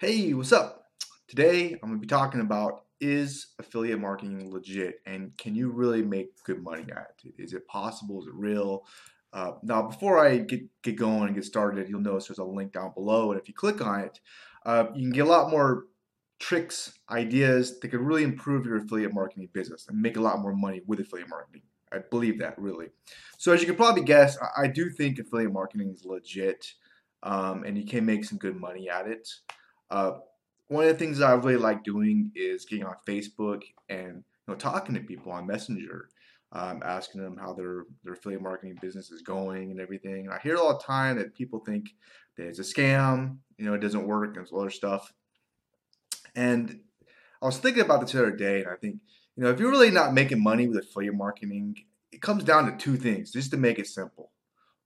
Hey, what's up? Today I'm going to be talking about is affiliate marketing legit and can you really make good money at it? Is it possible? Is it real? Uh, now, before I get, get going and get started, you'll notice there's a link down below, and if you click on it, uh, you can get a lot more tricks, ideas that could really improve your affiliate marketing business and make a lot more money with affiliate marketing. I believe that really. So, as you can probably guess, I, I do think affiliate marketing is legit um, and you can make some good money at it. Uh, one of the things I really like doing is getting on Facebook and you know talking to people on Messenger, um, asking them how their their affiliate marketing business is going and everything. And I hear all the time that people think that it's a scam, you know, it doesn't work and some other stuff. And I was thinking about this the other day, and I think you know if you're really not making money with affiliate marketing, it comes down to two things, just to make it simple.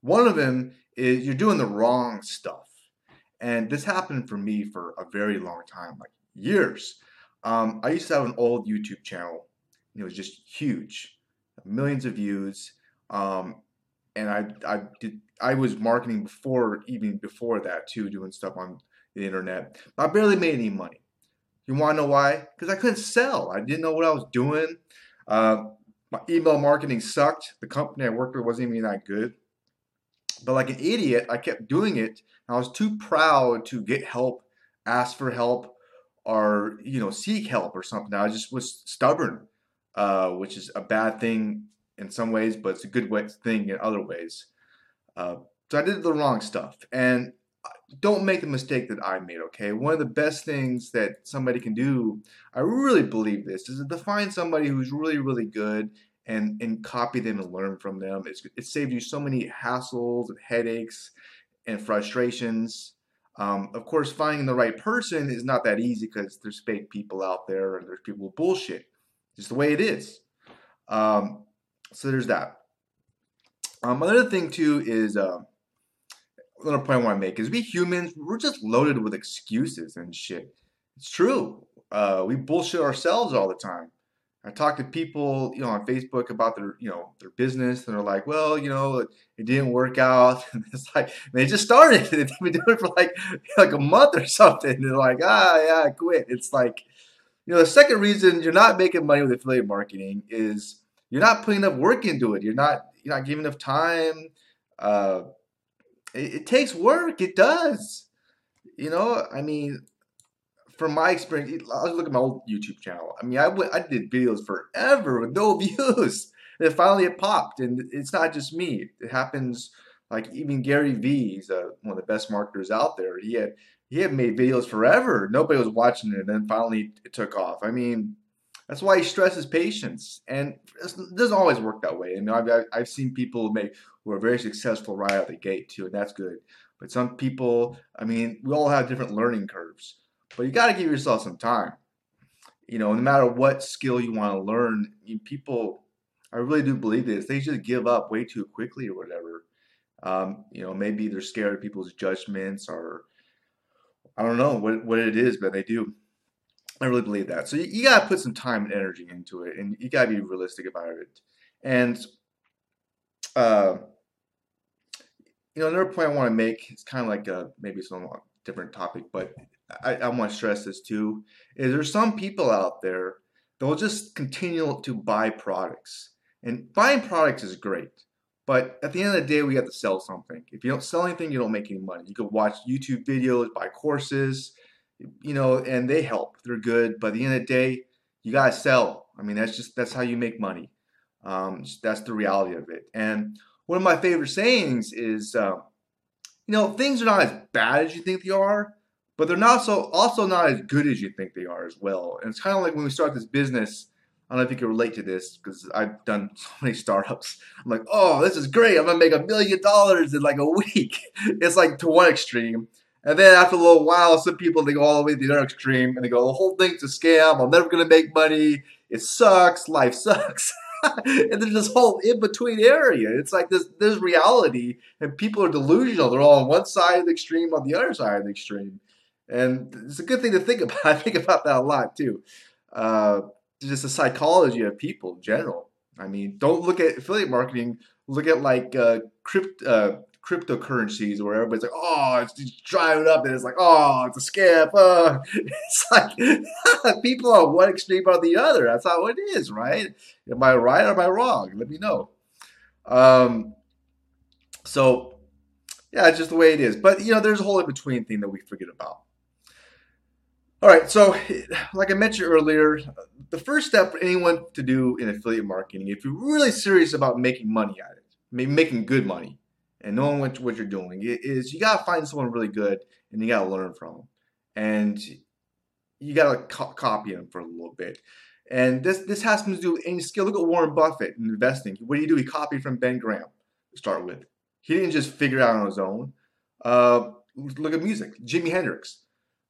One of them is you're doing the wrong stuff. And this happened for me for a very long time, like years. Um, I used to have an old YouTube channel. It was just huge, millions of views. Um, and I, I did, I was marketing before, even before that too, doing stuff on the internet. I barely made any money. You want to know why? Because I couldn't sell. I didn't know what I was doing. Uh, my email marketing sucked. The company I worked with wasn't even that good. But like an idiot, I kept doing it. I was too proud to get help, ask for help, or you know seek help or something. I just was stubborn, uh, which is a bad thing in some ways, but it's a good way, thing in other ways. Uh, so I did the wrong stuff, and don't make the mistake that I made. Okay, one of the best things that somebody can do, I really believe this, is to find somebody who's really, really good and and copy them and learn from them. It's, it saved you so many hassles and headaches and frustrations. Um, of course, finding the right person is not that easy because there's fake people out there and there's people with bullshit. Just the way it is. Um, so there's that. Um, another thing too is uh, another point I want to make is we humans we're just loaded with excuses and shit. It's true. Uh, we bullshit ourselves all the time. I talk to people, you know, on Facebook about their, you know, their business, and they're like, "Well, you know, it, it didn't work out." And it's like they just started. They've been doing it for like like a month or something. And they're like, "Ah, yeah, I quit." It's like, you know, the second reason you're not making money with affiliate marketing is you're not putting enough work into it. You're not you're not giving enough time. Uh, it, it takes work. It does. You know, I mean, from my experience, I was looking at my old YouTube channel. I mean, I, went, I did videos forever with no views. And finally it popped. And it's not just me. It happens like even Gary Vee, he's uh, one of the best marketers out there. He had he had made videos forever. Nobody was watching it. And then finally it took off. I mean, that's why he stresses patience. And it doesn't always work that way. Mean, I've, I've seen people make who are very successful right out the gate too, and that's good. But some people, I mean, we all have different learning curves. But you got to give yourself some time. You know, no matter what skill you want to learn, people, I really do believe this, they just give up way too quickly or whatever. Um, you know, maybe they're scared of people's judgments or I don't know what, what it is, but they do. I really believe that. So you, you got to put some time and energy into it, and you got to be realistic about it. And, uh, you know, another point I want to make, it's kind of like a, maybe some different topic, but I, I want to stress this too, is there's some people out there that will just continue to buy products. And buying products is great. But at the end of the day, we have to sell something. If you don't sell anything, you don't make any money. You can watch YouTube videos, buy courses, you know, and they help. They're good. But at the end of the day, you gotta sell. I mean, that's just that's how you make money. Um, that's the reality of it. And one of my favorite sayings is, uh, you know, things are not as bad as you think they are, but they're not so also not as good as you think they are as well. And it's kind of like when we start this business. I don't know if you can relate to this because I've done so many startups. I'm like, oh, this is great. I'm gonna make a million dollars in like a week. It's like to one extreme. And then after a little while, some people they go all the way to the other extreme and they go, the whole thing's a scam. I'm never gonna make money. It sucks. Life sucks. and there's this whole in between area. It's like this this reality, and people are delusional. They're all on one side of the extreme, on the other side of the extreme. And it's a good thing to think about. I think about that a lot too. Uh, just the psychology of people in general. I mean, don't look at affiliate marketing. Look at like uh, crypt, uh, cryptocurrencies where everybody's like, oh, it's driving up, and it's like, oh, it's a scam. Uh. It's like people are one extreme or the other. That's how it is, right? Am I right or am I wrong? Let me know. Um, so yeah, it's just the way it is. But you know, there's a whole in between thing that we forget about. All right, so like I mentioned earlier, the first step for anyone to do in affiliate marketing, if you're really serious about making money at it, making good money, and knowing what, what you're doing, is you gotta find someone really good and you gotta learn from them, and you gotta co- copy them for a little bit. And this this has to do with any skill. Look at Warren Buffett in investing. What do you do? He copied from Ben Graham to start with. He didn't just figure it out on his own. Uh, look at music. Jimi Hendrix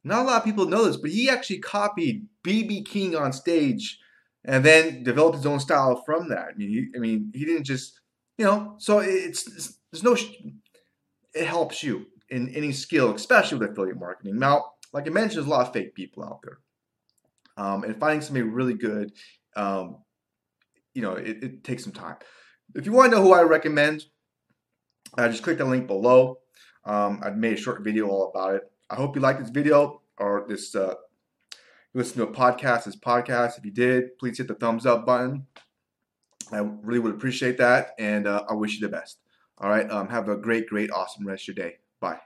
not a lot of people know this, but he actually copied BB King on stage and then developed his own style from that. I mean, he, I mean, he didn't just, you know. So it's, it's there's no. It helps you in any skill, especially with affiliate marketing. Now, like I mentioned, there's a lot of fake people out there, um, and finding somebody really good, um, you know, it, it, takes some time. If you want to know who I recommend, uh, just click the link below. Um, I've made a short video all about it. I hope you liked this video or this uh, listen to a podcast, this podcast. If you did, please hit the thumbs up button. I really would appreciate that, and uh, I wish you the best. All right, um, have a great, great, awesome rest of your day. Bye.